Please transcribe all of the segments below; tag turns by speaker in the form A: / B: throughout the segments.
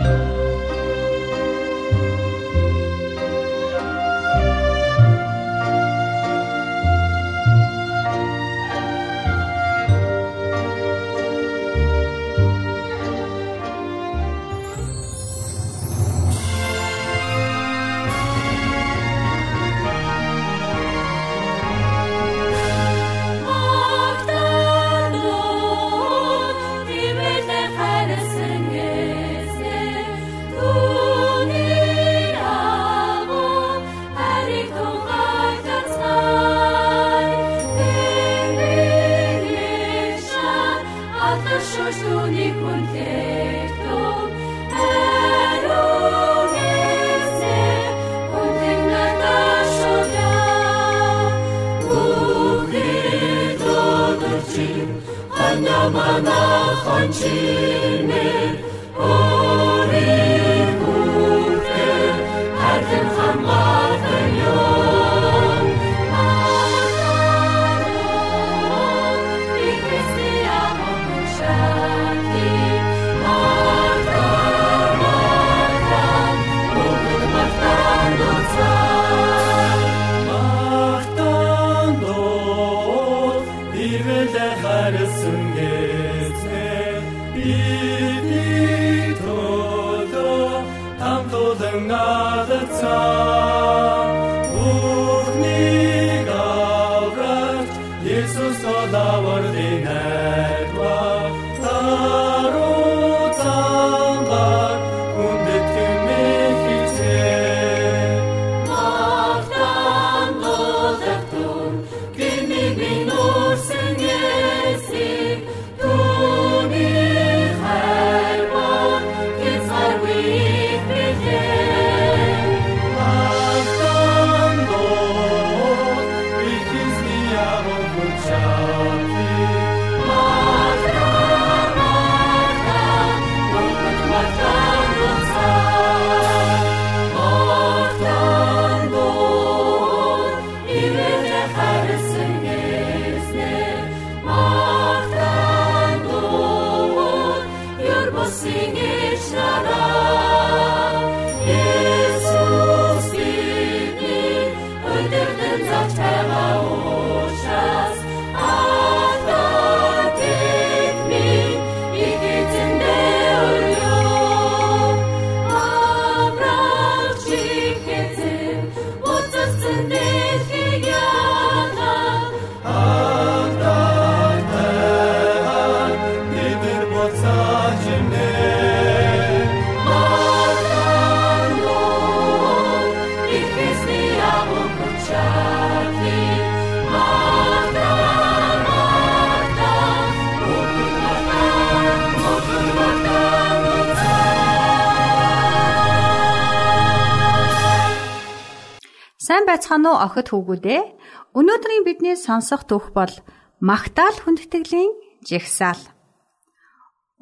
A: Música ойртон сууна.
B: Сайн байцгаана уу охид хүүгүүдээ? Өнөөдрийн бидний сонсох түүх бол Магтаал хүндэтгэлийн жигсаал.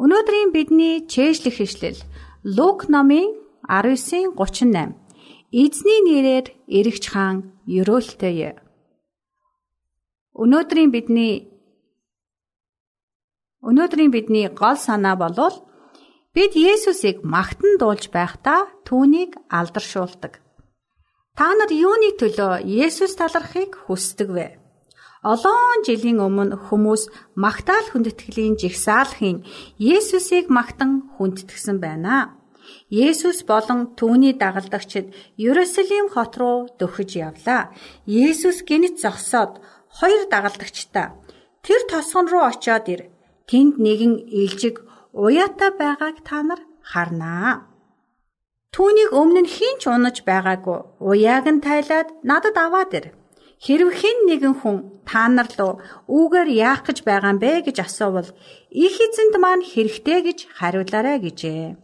B: Өнөөдрийн бидний чэйжлэх ишлэл Лук номын 19:38. Эзний нэрээр эргэж хаан ерөөлтөе. Өнөөдрийн бидний Өнөөдрийн бидний гол санаа болвол бид Есүсийг магтан дуулж байхдаа түүнийг алдаршуулдаг. Та нар юуны төлөө Есүс талархыг хүсдэг вэ? Олон жилийн өмнө хүмүүс магтаал хүндэтгэлийн жигсаалхын Есүсийг магтан хүндэтгсэн байна. Есүс болон түүний дагалдагчид Ерөсөлим хот руу дөхөж явлаа. Есүс гинт зогсоод хоёр дагалдагчтай тэр тосгон руу очиод ир. Тэнд нэгэн илжиг уяатай байгааг та нар харнаа. Түүнийг өмнө нь хийн ч унаж байгаагүй. Уяаг нь тайлаад надад аваад ир. Хэрв хэн нэгэн хүн та нар руу үүгээр яах гэж байгаа юм бэ гэж асуувал их эзэнд маань хэрэгтэй гэж хариулаарай гэжээ.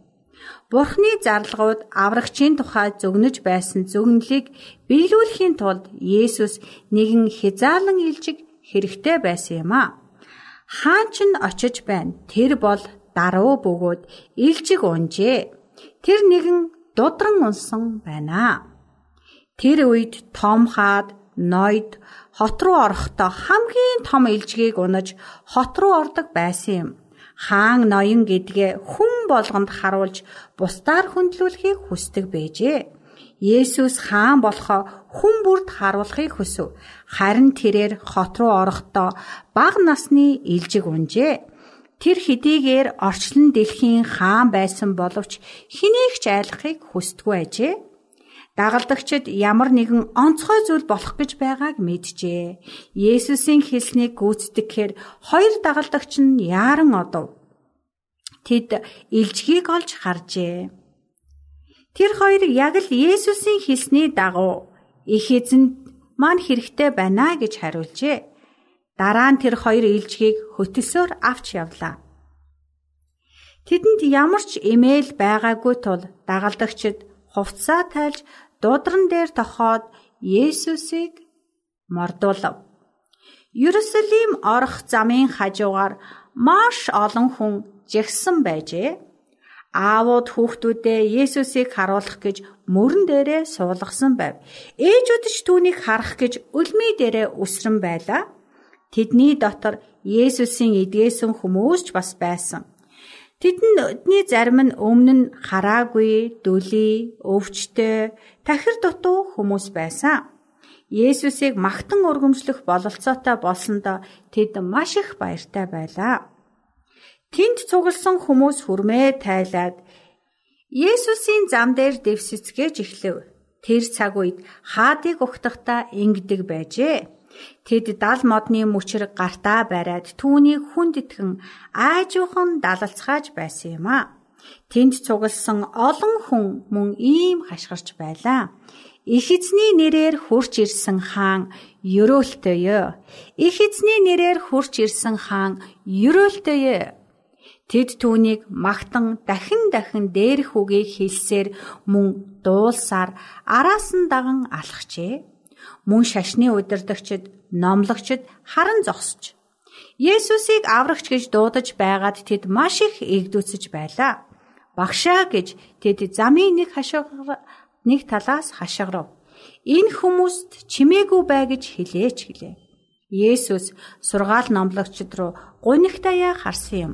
B: Бурхны зарлгууд аврагчийн тухай зөвнөж байсан зөвнөлийг биелүүлэхийн тулд Есүс нэгэн хязаалан илжиг хэрэгтэй байсан юм а. Хаан ч нь очиж байна. Тэр бол даруу бөгөөд илжиг унжээ. Тэр нэгэн дудран унсан байна. Тэр үед том хаад ноёд хот руу орохдоо хамгийн том илжгийг унаж хот руу ордог байсан юм. Хаан ноён гэдгээ хүн болгонд харуулж бусдаар хүндлүүлэхийг хүсдэг байжээ. Есүс хаан болохоо хүн бүрд харуулахыг хүсв. Харин тэрээр хот руу орохдоо бага насны илжиг унжээ. Тэр хэдийгээр орчлон дэлхийн хаан байсан боловч хэнийг ч айлахыг хүсдэггүй ажээ. Дагалдагчид ямар нэгэн онцгой зүйл болох гэж байгааг мэджээ. Есүсийн хэлснийг гүйцэтгэхээр хоёр дагалдагч нь яаран одов. Тэд илжгийг олж харжээ. Тэр хоёр яг л Есүсийн хэлсний дагуу их эзэнд маань хэрэгтэй байна гэж хариулжээ. Дараа нь тэр хоёр илжгийг хөтөлсөөр авч явлаа. Тэдэнд ямар ч имэйл байгаагүй тул дагалдагчид хувцаа тайлж дуудран дээр тохоод Есүсийг мордуулав. Ерөсөлим орох замын хажуугаар маш олон хүн жигсэн байжээ. Аавууд хүүхдүүдээ Есүсийг харуулах гэж мөрөн дээрээ суулгасан байв. Ээжүүд ч түүнийг харах гэж үлмий дээрээ үсрэн байлаа. Тэдний дотор Есүсийн эдгээсэн хүмүүс ч бас байсан. Тэдний зарим нь өмнө нь хараагүй, дүлий, өвчтэй, тахир дутуу хүмүүс байсан. Есүсийг магтан өргөмжлөх бололцоотой болсондоо тэд маш их баяртай байлаа. Тэнд цугласан хүмүүс хүрмээ тайлаад Есүсийн зам дээр дэвсэцгээж эхлэв. Тэр цаг үед хаадыг угтахдаа ингэдэг байжээ. Тэд дал модны мөчр гартаа бариад түүнийг хүнд итгэн аажуухан далалцгааж байсан юм а. Тэнд цугласан олон хүн мөн ийм хашгирч байлаа. Их эзний нэрээр хурч ирсэн хаан ерөөлтөё. Их эзний нэрээр хурч ирсэн хаан ерөөлтөё. Тэд түүнийг магтан дахин дахин дээрх үгийг хэлсээр мөн дуулсаар араас нь даган алхажээ мөн шашны удирдагчид, номлогчид харан зогсож Есүсийг аврагч гэж дуудаж байгаад тэд маш их эгдүүцэж байлаа. Багшаа гэж тэд замын нэг хашгир нэг талаас хашгирав. Энэ хүмүүст чимээгүй бай гэж хэлээч гэлээ. Есүс сургаал номлогчд руу гунигтаяа харсан юм.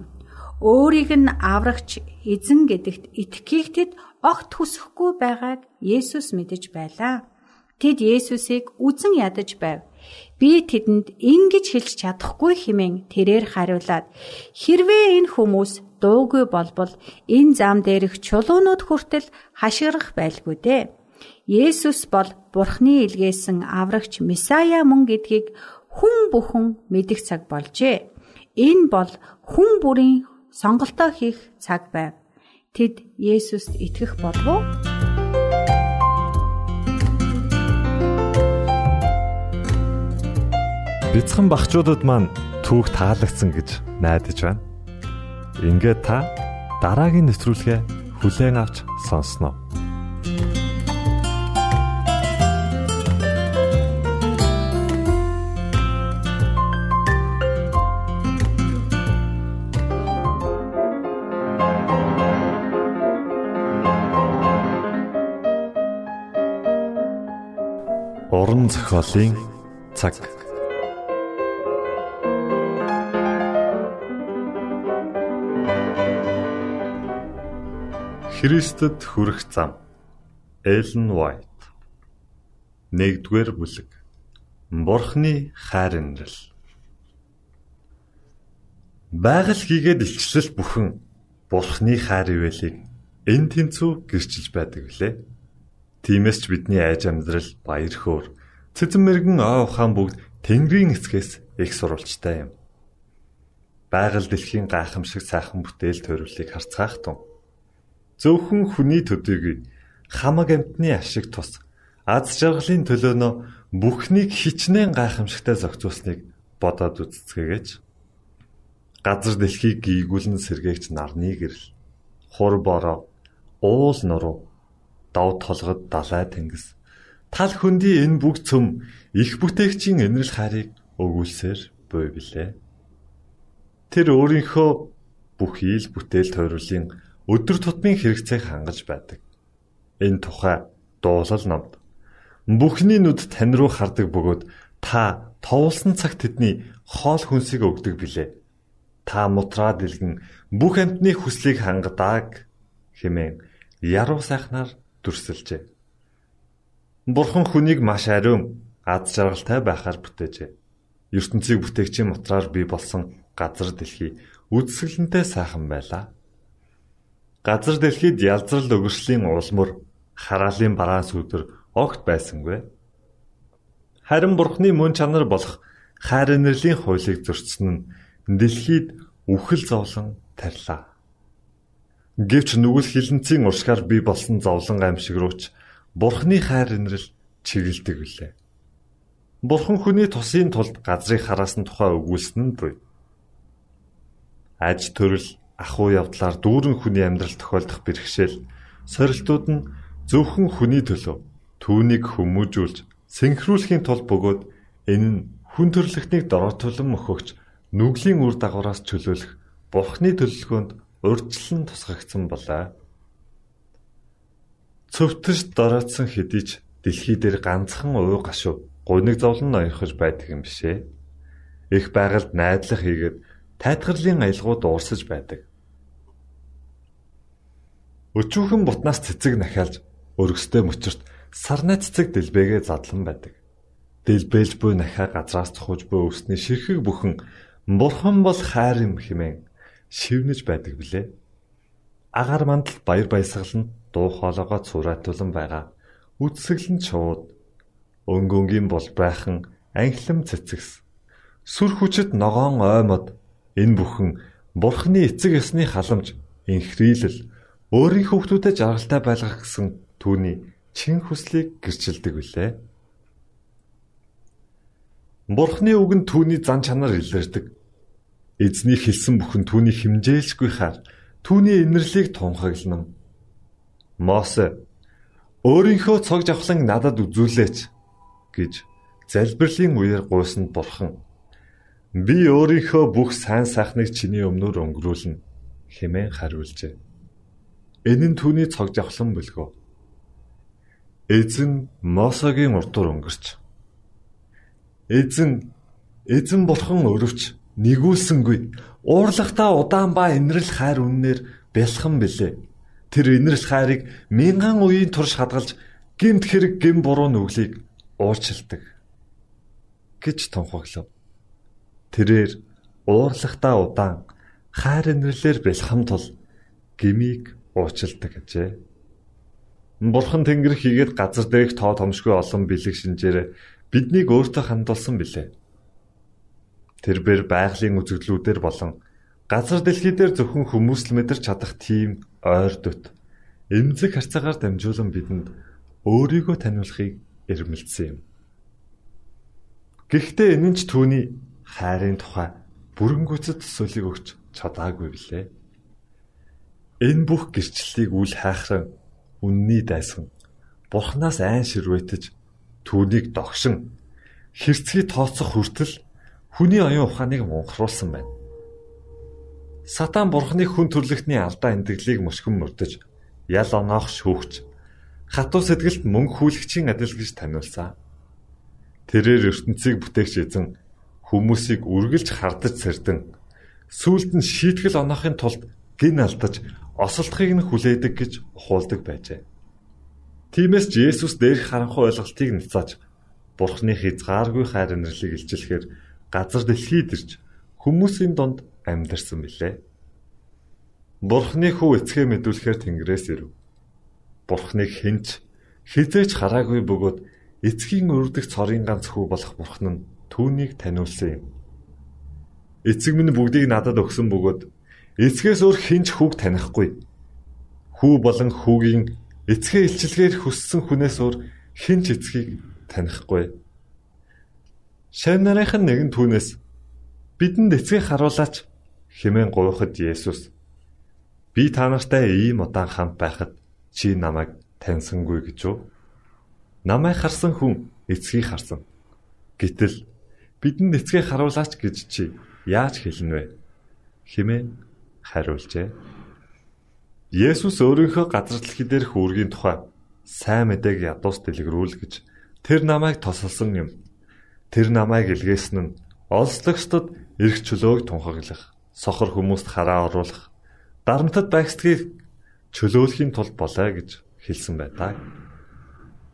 B: Өөрийг нь аврагч эзэн гэдэгт итгэхийг тэд огт хүсэхгүй байгааг Есүс мэдэж байлаа. Тэд Есүсийг үзен ядаж байв. Би тэдэнд ингэж хэлж чадахгүй хэмээн тэрээр хариулаад хэрвээ энэ хүмүүс дуугүй болбол энэ зам дээрх чулуунууд хүртэл хашгирах байлгүй дээ. Есүс бол Бурхны илгээсэн аврагч Месая мөн гэдгийг хүн бүхэн мэдэх цаг болжээ. Энэ бол хүн бүрийн сонголтоо хийх цаг байв. Тэд Есүст итгэх болов уу?
C: Бяцхан багчуудад маань түүх таалагдсан гэж найдаж байна. Ингээд та дараагийн нэвтрүүлгээ хүлээн авч сонсноо. Уран зохиолын цаг Христэд хүрэх зам. Эллен White. 1-р бүлэг. Бурхны хайр инрэл. Байгаль хийгээд илчлэл бүхэн Бурхны хайр ивэлийг энэ тэнцүү гэрчилж байдаг билээ. Тиймээс ч бидний айж амьдрал баяр хөөр цэцэн мэрэгэн ой ухаан бүгд Тэнгэрийн эцгээс их сурвалжтай юм. Байгаль дэлхийн гайхамшиг сайхан бүтээл төрөлийг харцгаах тун. Зөвхөн хүний төдийгүй хамаг амтны ашиг тус аз жаргалын төлөөнөө бүхнийг хичнээн гайхамшигтай зохицуулсныг бодоод үзцгээгээч. Газар дэлхийг гийгүүлэн сэргээгч нарны гэрэл. Хур бороо, уул нуруу, дав толгод далай тэнгис. Тал хөндөй энэ бүх цөм их бүтээгчийн энэрл хайрыг өгүүлсээр буй билээ. Тэр өөрийнхөө бүх ийл бүтээл тойруулын өдөр тутмын хэрэгцээг хангаж байдаг. Энэ тухай дуулал номд Бүхний нүд тань руу хардаг бөгөөд та товлсон цагт тэдний хоол хүнсийг өгдөг билээ. Та мутраад илгэн бүх амьтны хүслийг хангадаг хэмээн яруу сайхнаар дүрсэлжээ. Бурхан хүнийг маш ариун, аз жаргалтай байхаар бүтээжээ. ертөнцийг бүтээгчийн мутраар бий болсон газар дэлхий үдсгэлэнтэй сайхан байлаа. Газар дэлхийд ялзрал өгөршлийн улмөр, хараалын бараан сүдэр огт байсангүй. Харин Бурхны мөн чанар болох хайр инэрлийн хуулийг зөрчсөн нь дэлхийд үхэл зовлон тарилаа. Гэвч нүгэл хилэнцийн уршгаар бий болсон зовлон аимшиг рууч Бурхны хайр инэрл чиглэлдэг билээ. Бурхан хүний тусын тулд газрыг хараасан тухай өгүүлсэн нь буй. Аж төрөл ахуй явдлаар дүүрэн хүний амьдрал тохиолдох бэрхшээл сорилтууд нь зөвхөн хүний төлөө Түүнийг хүмүүжүүлж синхруулахын тулд бөгөөд энэ нь хүн төрлөختнийг дороотолон мөхөгч нүглийн үр дагавраас чөлөөлөх Бурхны төлөвлөгөөнд урьдчилан тусгагдсан болоо. Цөвтөрч дороотсон хэдий ч дэлхий дээр ганцхан уу гашуу гуниг зовлон ноёрхож байдаг юм бишээ. Их байгальд найдлах хийгээд тайтгарлын аялгууд уурсаж байдаг. Өчүүхэн бутнаас цэцэг нахиалж өргөстэй мөчөрт Сарны цэцэг дэлбэгээ задлан байдаг. Дэлбэлж буй нахаа газраас цохож буй өсний ширхэг бүхэн бурхан бол хайр юм хэмээн шивнэж байдаг билээ. Агаар мандал баяр баясгал нь дуу хоолойгоо цураатуулан байгаа. Үтсгэлэн шууд өнгөнгийн бол байхан анхлам цэцэгс. Сүр хүчит ногоон оймод энэ бүхэн бурхны эцэг ёсны халамж инхрийлэл өөрийн хүүхдүүдэд жаргалтай байлгах гэсэн түүний чин хүслийг гэрчилдэг билээ. Бурхны үг нь түүний зан чанар илэрдэг. Эзний хэлсэн бүхэн түүний химжээлшгүй хаар түүний инэрлийг тунхаглана. Мосе өөрийнхөө цог жавхлан надад үзүүлээч гэж залбирлын үеэр гуйсанд бурхан би өөрийнхөө бүх сайн сайхныг чиний өмнөр өнгөрүүлнэ хэмээн хариулжээ. Энэ нь түүний цог жавхлан бөлгөө. Эзэн Мосогийн урдуур өнгөрч. Эзэн эзэн бурхан өрөвч нэгүүлсэнгүй. Уурлахтаа удаан ба инрэл хайр үннээр бэлхэн билээ. Тэр инрэл хайрыг мянган үеийн турш хадгалж гимт хэрэг гим буруу нүглийг уурчилдаг гэж тунхаглав. Тэрээр уурлахтаа удаан хайр инрэлээр бэлхэм тул гмийг уучилдаг гэжээ. Бурхан Тэнгэр хийгээд газар дээрх тоо томшгүй олон бэлэг шинжээр биднийг өөртөө хандуулсан билээ. Тэрбэр байгалийн үзэгдлүүдээр болон газар дэлхий дээр зөвхөн хүмүүс л мэдэрч чадах тийм ойр дут эмзэг харцаагаар дамжуулан бидэнд өөрийгөө таниулахыг эрмэлзсэн юм. Гэхдээ энэ нь ч түүний хайрын тухай бүрэн гүйцэд төсөөлийг өгч чадаагүй билээ. Энэ бүх гэрчлэлийг үл хайхран үнний дайсан бурхнаас айн ширвэтэж түүнийг догшин хэрцгий тооцох хүртэл хүний оюун ухааныг мунхруулсан байна. Сатан бурхны хүн төрлөختний алдаа эндрэглийг мөшгөн мөрдөж ял оноох шүүгч хатуу сэтгэлд мөнгө хүлэгчийн адил гэж таниулсан. Тэрээр ертөнцийг бүтээгч эзэн хүмүүсийг үргэлж хардаж сэрдэн сүулт нь шийтгэл оноохын тулд гин алдаж осолдохыг нь хүлээдэг гэж ухуулдаг байжээ. Тиймээс Есүс дээрх харанхуй ойлголтыг нцааж Бурхны хязгааргүй хайр инэрлийг илчлэхээр газар дэлхийд ирж хүмүүсийн донд амьдарсан билээ. Бурхны хүү эцгээ мэдүүлэхээр Тэнгэрээс ирэв. Бурхныг хинч хизээч хараагүй бөгөөд эцгийн өрдөх цорын ганц хүү болох Бурхан нь түүнийг таниулсан юм. Эцэг минь бүгдийг надад өгсөн бөгөөд эцгээс өөр хинч хүүг танихгүй. Хүү болон хүүгийн эцгээ илчилгээр хүссэн хүнээс өөр хинч эцгийг танихгүй. Шав нарын нэгэн түүнээс бидэнд эцгийг харуулаач хэмээн гуйхад Есүс Би та нартай ийм удаан хамт байхад чи намайг таньсангүй гэж үү? Намайг харсан хүн эцгийг харсан. Гэтэл бидэнд эцгийг харуулаач гэж чи яаж хэлнэ вэ? хэмээн хариулжээ. Есүс өөрийнхөө газар дэлхий дээрх үүргийн тухай сайн мэдээг ядуус дэлгэрүүлгэж тэр намайг тосолсон юм. Тэр намайг илгээсэн нь олслогчдод эрх чөлөөг тунхаглах, сохор хүмүүст хараа оруулах, дарамтад байгсдгийг чөлөөлөхийн тулд болоо гэж хэлсэн байдаг.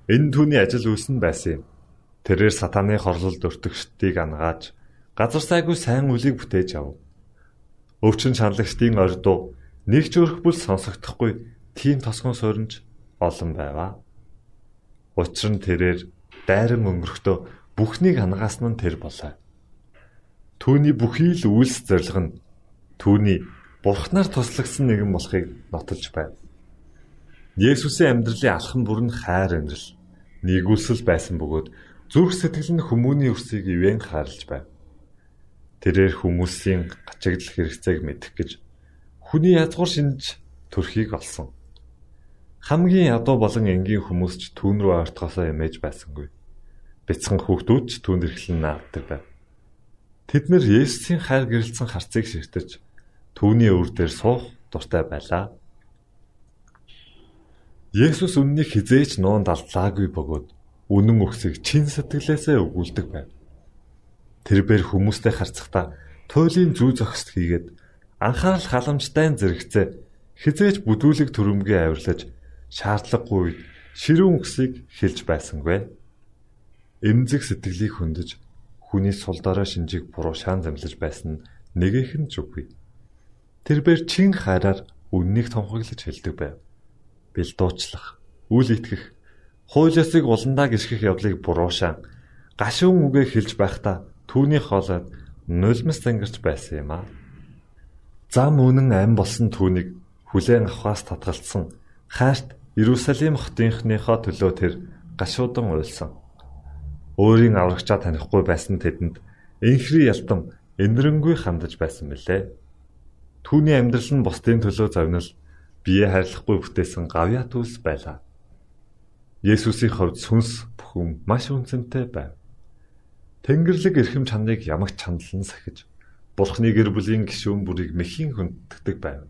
C: Энэ түүний ажил үйлс нь байсан юм. Тэрээр сатаны хорлолд өртөгчдийг ангааж газар сайгүй сайн үлийг бүтээж ав. Өвчин шаналгчдын ордуу нэг ч өрх бүл сонсогдохгүй тийм тосгон сууринч олон байваа. Учир нь тэрээр дайран өнгөрөхдөө бүхнийг ангасан нь тэр болоо. Түүний бүхий л үйлс зориг нь түүний Бурхнаар туслагдсан нэгэн болохыг нотолж байна. Есүсийн амьдралын алхам бүр нь хайр амьдрал, нэгүсэл байсан бөгөөд зүрх сэтгэл нь хүмүүний өрсийг ивэн хаарлж байна. Тэрээр хүмүүсийн гачигдал хэрэгцээг мэдэх гэж хүний язгуур шинж төрхийг олсон. Хамгийн ядуу болон энгийн хүмүүс ч түүн рүү ортгосоо эмээж байсангүй. Бяцхан хүүхдүүд ч түүнд эрхлэн нааддаг байв. Тэд нэр Есүсийн хайр гэрэлцэн харцыг ширтэж Түүний өвөр дээр суух дуртай байлаа. Есүс үннийг хизээч нуунд алдлаагүй бөгөөд үнэн өгсөг чин сэтгэлээсээ өгүүлдэг байв. Тэрээр хүмүүстэй харцахдаа туйлын зүү зохист хийгээд анхаарал халамжтай зэрэгцээ хизээч бүдүүлэг төрөмгөө авирлаж шаардлагагүй ширүүн үгсийг хэлж байсангүй. Эмзэг сэтгэлийг хөндөж хүний сул дорой шинжийг буруу шаан замлаж байсан нэгэх нь зүггүй. Тэрээр чин хараар үннийг тунхаглаж хэлдэг байв. Бил дуучлах, үл итгэх, хууль ёсыг уландаа гიშгэх явдлыг буруушаан гашуун үгээ хэлж байхдаа түүний хоолойд нулимс зангирч байсан юм а. Зам үнэн ам болсон түүнийг хүлээн авахаас татгалцсан хайрт Иерусалим хотынхныхоо төлөө тэр гашуудан уйлсан. Өөрийн аврагчаа танихгүй байсан тэдэнд инхри ялтан энэрэнгүй хандаж байсан билээ. Түүний амьдрал нь бусдын төлөө завнал бие харьлахгүй бүтээсэн гавьяа төлс байлаа. Есүсийн хувьд сүнс бүхэн маш үнцэнтэй байв. Тэнгэрлэг эрхэм чанарыг ямагт чандлан сахиж Бурхны гэр бүлийн гишүүн бүрийг мэхийн хүнддэг байв.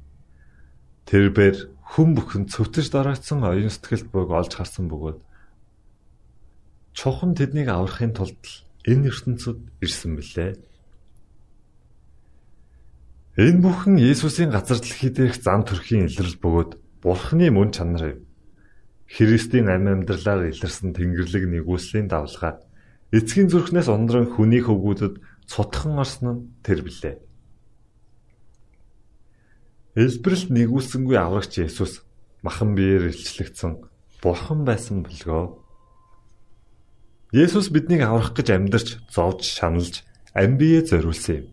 C: Тэрбэр хүн бүхэн цөвтөж дараацсан оюун сэтгэлд буйг олж харсан бөгөөд чухам тэднийг аврахын тулд энэ ертөнцид ирсэн билээ. Энэ бүхэн Есүсийн газар дэлхий дээрх зам төрхийн илрэл бөгөөд Бурхны мөн чанар юм. Христийн амь амьдралаар илэрсэн Тэнгэрлэг нэгүслийн давлгаа эцгийн зүрхнээс ундран хүний хөвгүүдэд цутхан орсон нь тэр билээ. Элбэрэлт нэгүсэнгүй аврагч Есүс махан биеэр илчлэгдсэн Бурхан байсан бөлгөө. Есүс биднийг аврах гэж амьдарч, зовж, шаналж, амь биеэ зориулсан юм.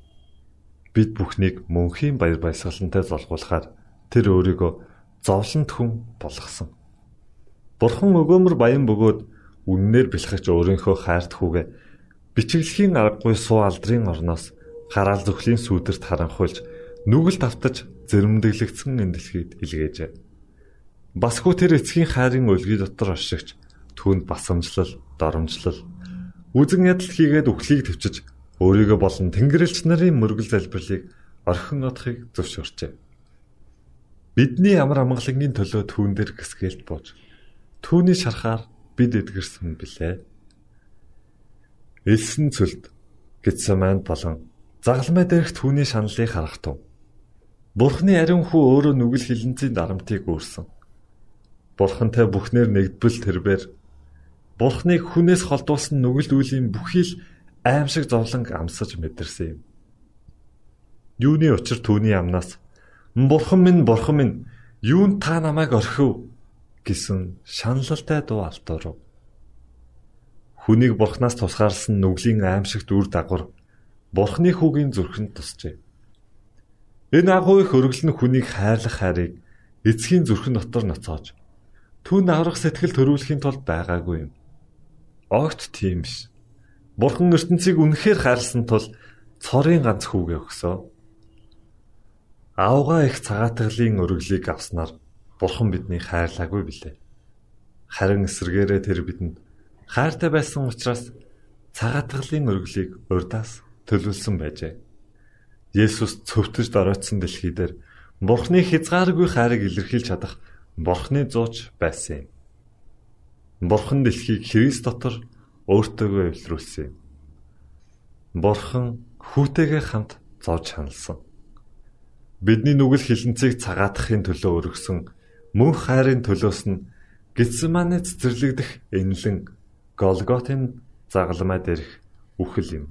C: Бид бүхнийг мөнхийн баяр баясгалантай золгуулахаар тэр өөрийгөө зовлонт хүн болгосон. Бурхан өгөөмөр баян бөгөөд үннээр бэлхэж өөрийнхөө хайрт хүүгээ бичиглэхийн аргагүй суу алдрын орноос хараал зүхлийн сүудэрт харанхуйлж нүгэлт автаж зэрэмдэглэгдсэн энэ дэлхийд илгээжээ. Басгүй тэр эцгийн хайрын өлгий дотор оршигч түүнд басамжлал, доромжлол, үзэн ядал хийгээд үхлийг төвчж өөрийгөө болон Тэнгэрлэгч нарын мөргөл залбирлыг орхин одохыг зөвшөөрчээ. Бидний амар амгалагын төлөө түүн дээр гисгэлт бууж түүний шарахаар бид эдгэрсэн билээ. Элсэн цөлд Гитсаманд болон загалмай дээрх түүний шаналлыг харах тун. Бурхны ариун хүү өөрөө нүгэл хилэнцийн дарамтыг үүрсэн. Бурхантай бүхнээр нэгдбэл тэрбэр Бурхныг хүнээс холдуулсан нүгэл үлийн бүхий л аимшиг зовлон амсаж мэдэрсэн юм. Юуны учир түүний амнаас Бурхан минь, Бурхан минь, юунд та намайг орхив гэсэн шаналлалтай дуу алтуурав. Хүнийг Бурханаас тусгаарлсан нүглийн аимшигт үр дагавар Бурхны хүүгийн зүрхэнд тусжээ. Энэ агуу их өргөл нь хүнийг хайрлах хайрыг эцгийн зүрхэн дотор ноцоож түн аврах сэтгэл төрүүлэхийн тулд байгаагүй юм. Огт тийм биш. Бурхан ертөнцийг үнэхээр хайрлсан тул цорын ганц хүүгээ өгсөө. Аавгаа их цагаатгалын өргөлийг авснаар Бурхан биднийг хайрлаагүй билээ. Харин эсрэгээрээ тэр бидэнд хайртай байсан учраас цагаатгалын өргөлийг урдаас төлөвлөсөн байжээ. Есүс цөвтөж доройтсон дэлхий дээр Бурхны хязгааргүй хайрыг илэрхийлж чадах Бурхны зууч байсан юм. Бурхан дэлхийг Христ дотор өөртөөгөө эвлэрүүлсэн юм. Бурхан хүүтэйгээ хамт зовж ханалсан. Бидний нүгэл хилэнцгийг цагаатахын төлөө өргөсөн мөн хайрын төлөөс нь Гитсманы цэцэрлэгдэх энлэн Голготын загалмай дээрх үхэл юм.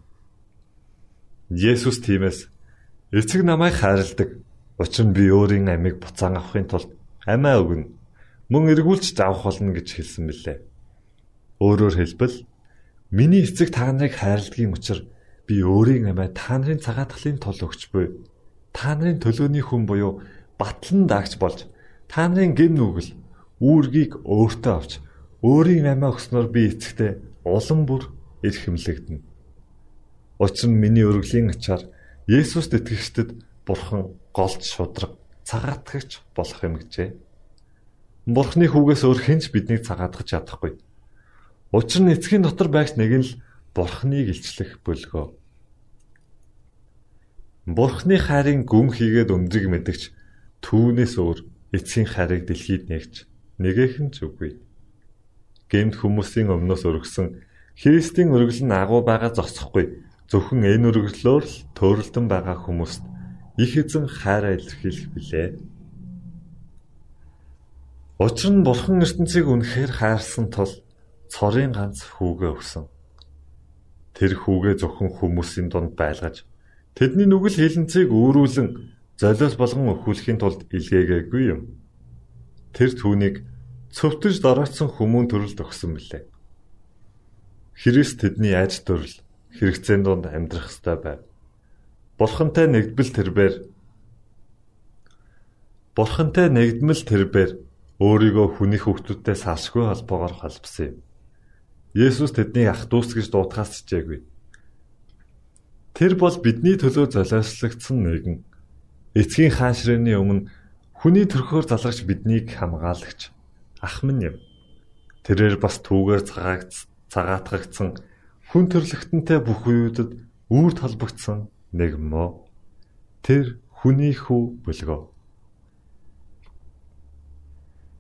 C: Есүс тиймээс эцэг намайг хайрладаг. Учир нь би өөрийн амийг буцаан авахын тулд амиа өгнө. Мөн эргүүлж авах болно гэж хэлсэн мөлий. Өөрөөр хэлбэл миний эцэг та нарыг хайрладгийн учир би өөрийн амиа та нарын цагаатгалын тул өгч буй. Та нарын төлөөний хүн буюу батлан даагч болж та нарын гин нүгэл үүргийг өөртөө авч өөрийн амиа өгснөөр би эцэгтэй улам бүр эрхэмлэгдэнэ. Учир нь миний өргөлийн ачаар Есүст итгэгчдэд Бурхан голд шудраг цагаатгагч болох юм гэжээ. Бурхны хүүгээс өөр хинч биднийг цагаатгах чадахгүй. Учир нь эцгийн дотор байгч нэг нь л Бурхныг илчлэх бөлгөө. Бурхны хайрын гүн хийгээд өндрийг мэдгч түүнээс өөр эцгийн хайрыг дэлхийд нэгж нэгэхэн ч үгүй. Гэмт хүмүүсийн өмнөөс өргөсөн Христийн өргөл нь агуу байгаа зогсохгүй Зөвхөн энэ өргөлөөр л төөрөлдөн байгаа хүмүүст их эзэн хайраа илэрхийлэх билээ. Учир нь Бурхан ертөнцийг үнэхээр хайрсан тул цорын ганц хүүгээ өгсөн. Тэр хүүгээ зөвхөн хүмүүсийн дунд байлгаж тэдний нүгэл хилэнцгийг өөрүүлэн золиос болгон өхүүлэхийн тулд илгээгээгүй юм. Тэр түүнийг цөвтөж доройтсон хүмүүн төрөлд өгсөн билээ. Христ тэдний айж төрөл хэрэгцээнд донд амьдрах ёстой байв. Бурхантай нэгдмэл тэрбээр Бурхантай нэгдмэл тэрбээр өөрийгөө хүний хөвгтүүдтэй салшгүй холбоогоор холбосон юм. Есүс тэдний ах дүүс гэж дуудахаас чижээгүй. Тэр бол бидний төлөө золиослогдсон нэгэн. Эцгийн хаан ширээний өмнө хүний төрхөөр залгаж биднийг хамгаалагч ах минь юм. Тэрээр бас түүгээр цагаатгагдсан Хүн төрлөختөнтэй бүх үеүүдэд үүр талбагдсан нэг мөө. Тэр хүний хүү бөлгөө.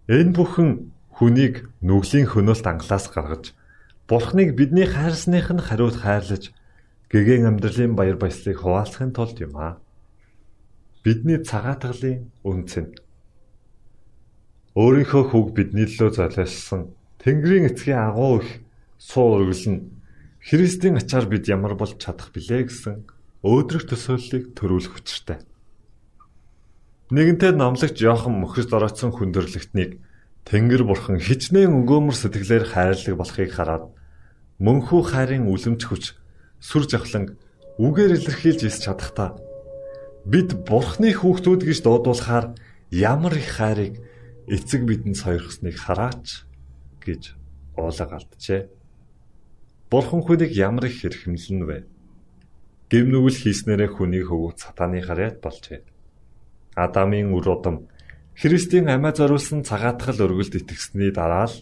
C: Энэ бүхэн хүнийг нүглийн хөнөөлт англаас гаргаж Бурхныг бидний хайрсных нь хариуд хайрлаж гэгэн амьдралын баяр баясгалыг хуваалцахын тулд юм аа. Бидний цагаатгалын үнцэн. Өөрийнхөө хүүг бидний лөө золиослсон Тэнгэрийн эцгийн агуу их суу нь Христийн ачаар бид ямар болж чадах билээ гэсэн өөдрөг төсөөллийг төрүүлэх учиртай. Нэгэнтээ номлогч Йохан мөхөс доройтсон хүндрэлтнийг Тэнгэр бурхан хичнээн өнгөөмөр сэтгэлээр хайрлаг болохыг хараад мөнхүү хайрын үлэмж хүч сүр жавхлан үгээр илэрхийлж ис чадахта бид бурхны хүүхдүүд гэж дуудуулахаар ямар их хайрыг эцэг бидэнд сойрхсныг хараач гэж уулаг алджээ. Бурхан хүнийг ямар их хэрхэмлэн вэ? Гэвнүгэл хийснээрээ хүнийг хөвгөх сатаны харьяат болжээ. Адамын үр удам Христийн амиа зориулсан цагаатгал өргөлд итгэсний дараа л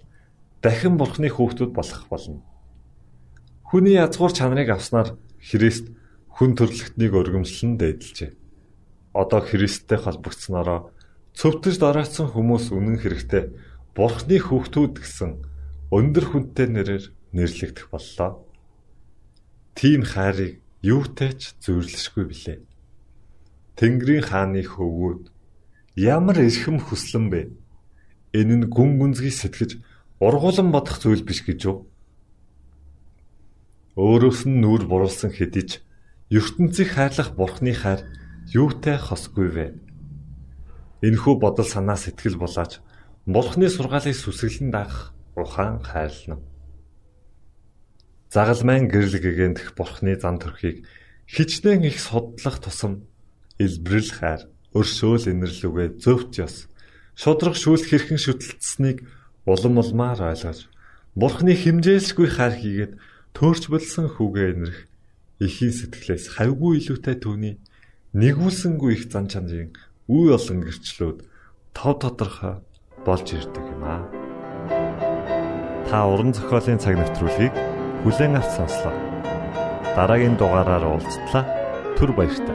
C: дахин Бурханы хүүхдүүд болох болно. Хүний язгуур чанарыг авснаар Христ хүн төрлөختнийг өргөмжлөн дээдэлжээ. Одоо Христтэй холбогдсноороо цөвтөж доройтсон хүмүүс үнэн хэрэгтээ Бурханы хүүхдүүд гэсэн өндөр хүнтэй нэрээр нэрлэгдэх боллоо. Тийм хайрыг юутай ч зүйрлэшгүй билээ. Тэнгэрийн хааны хөвгүүд ямар эрхэм хүслэн бэ? Энэ нь гүн гүнзгий сэтгэж ургуулan бодох зүйл биш гэж юу? Өөрөөс нь нүур буруулсан хэдиж ертөнцийг хайрлах Бурхны хайр юутай хосгүй вэ? Энэхүү бодол санаа сэтгэл булаач Бурхны сургаалыг сүсгэлэн дагах ухаан хайрлна. Загалмайн гэрэл гэгэндэх Бурхны зан төрхийг хичнээн их судлах тусам илбэрэл хайр, өршөөл инэрлүгэ зөвхт ёс, шудрах шүүлт хэрхэн шүтэлцсэнийг улам улмаар ойлгож Бурхны химжээлшгүй хайр хийгээд төөрч болсон хүүгээ инэрх эхийн сэтгэлээс хавгүй илүүтэй түүний нэгүүлсэнгүй их зан чанарын үе олон гэрчлүүд тав тодорхой болж ирдэг юм аа. Та уран зохиолын цаг навтруулыг бүлээн авч сонслоо. Дараагийн дугаараар уулзтлаа. Түр баярлалаа.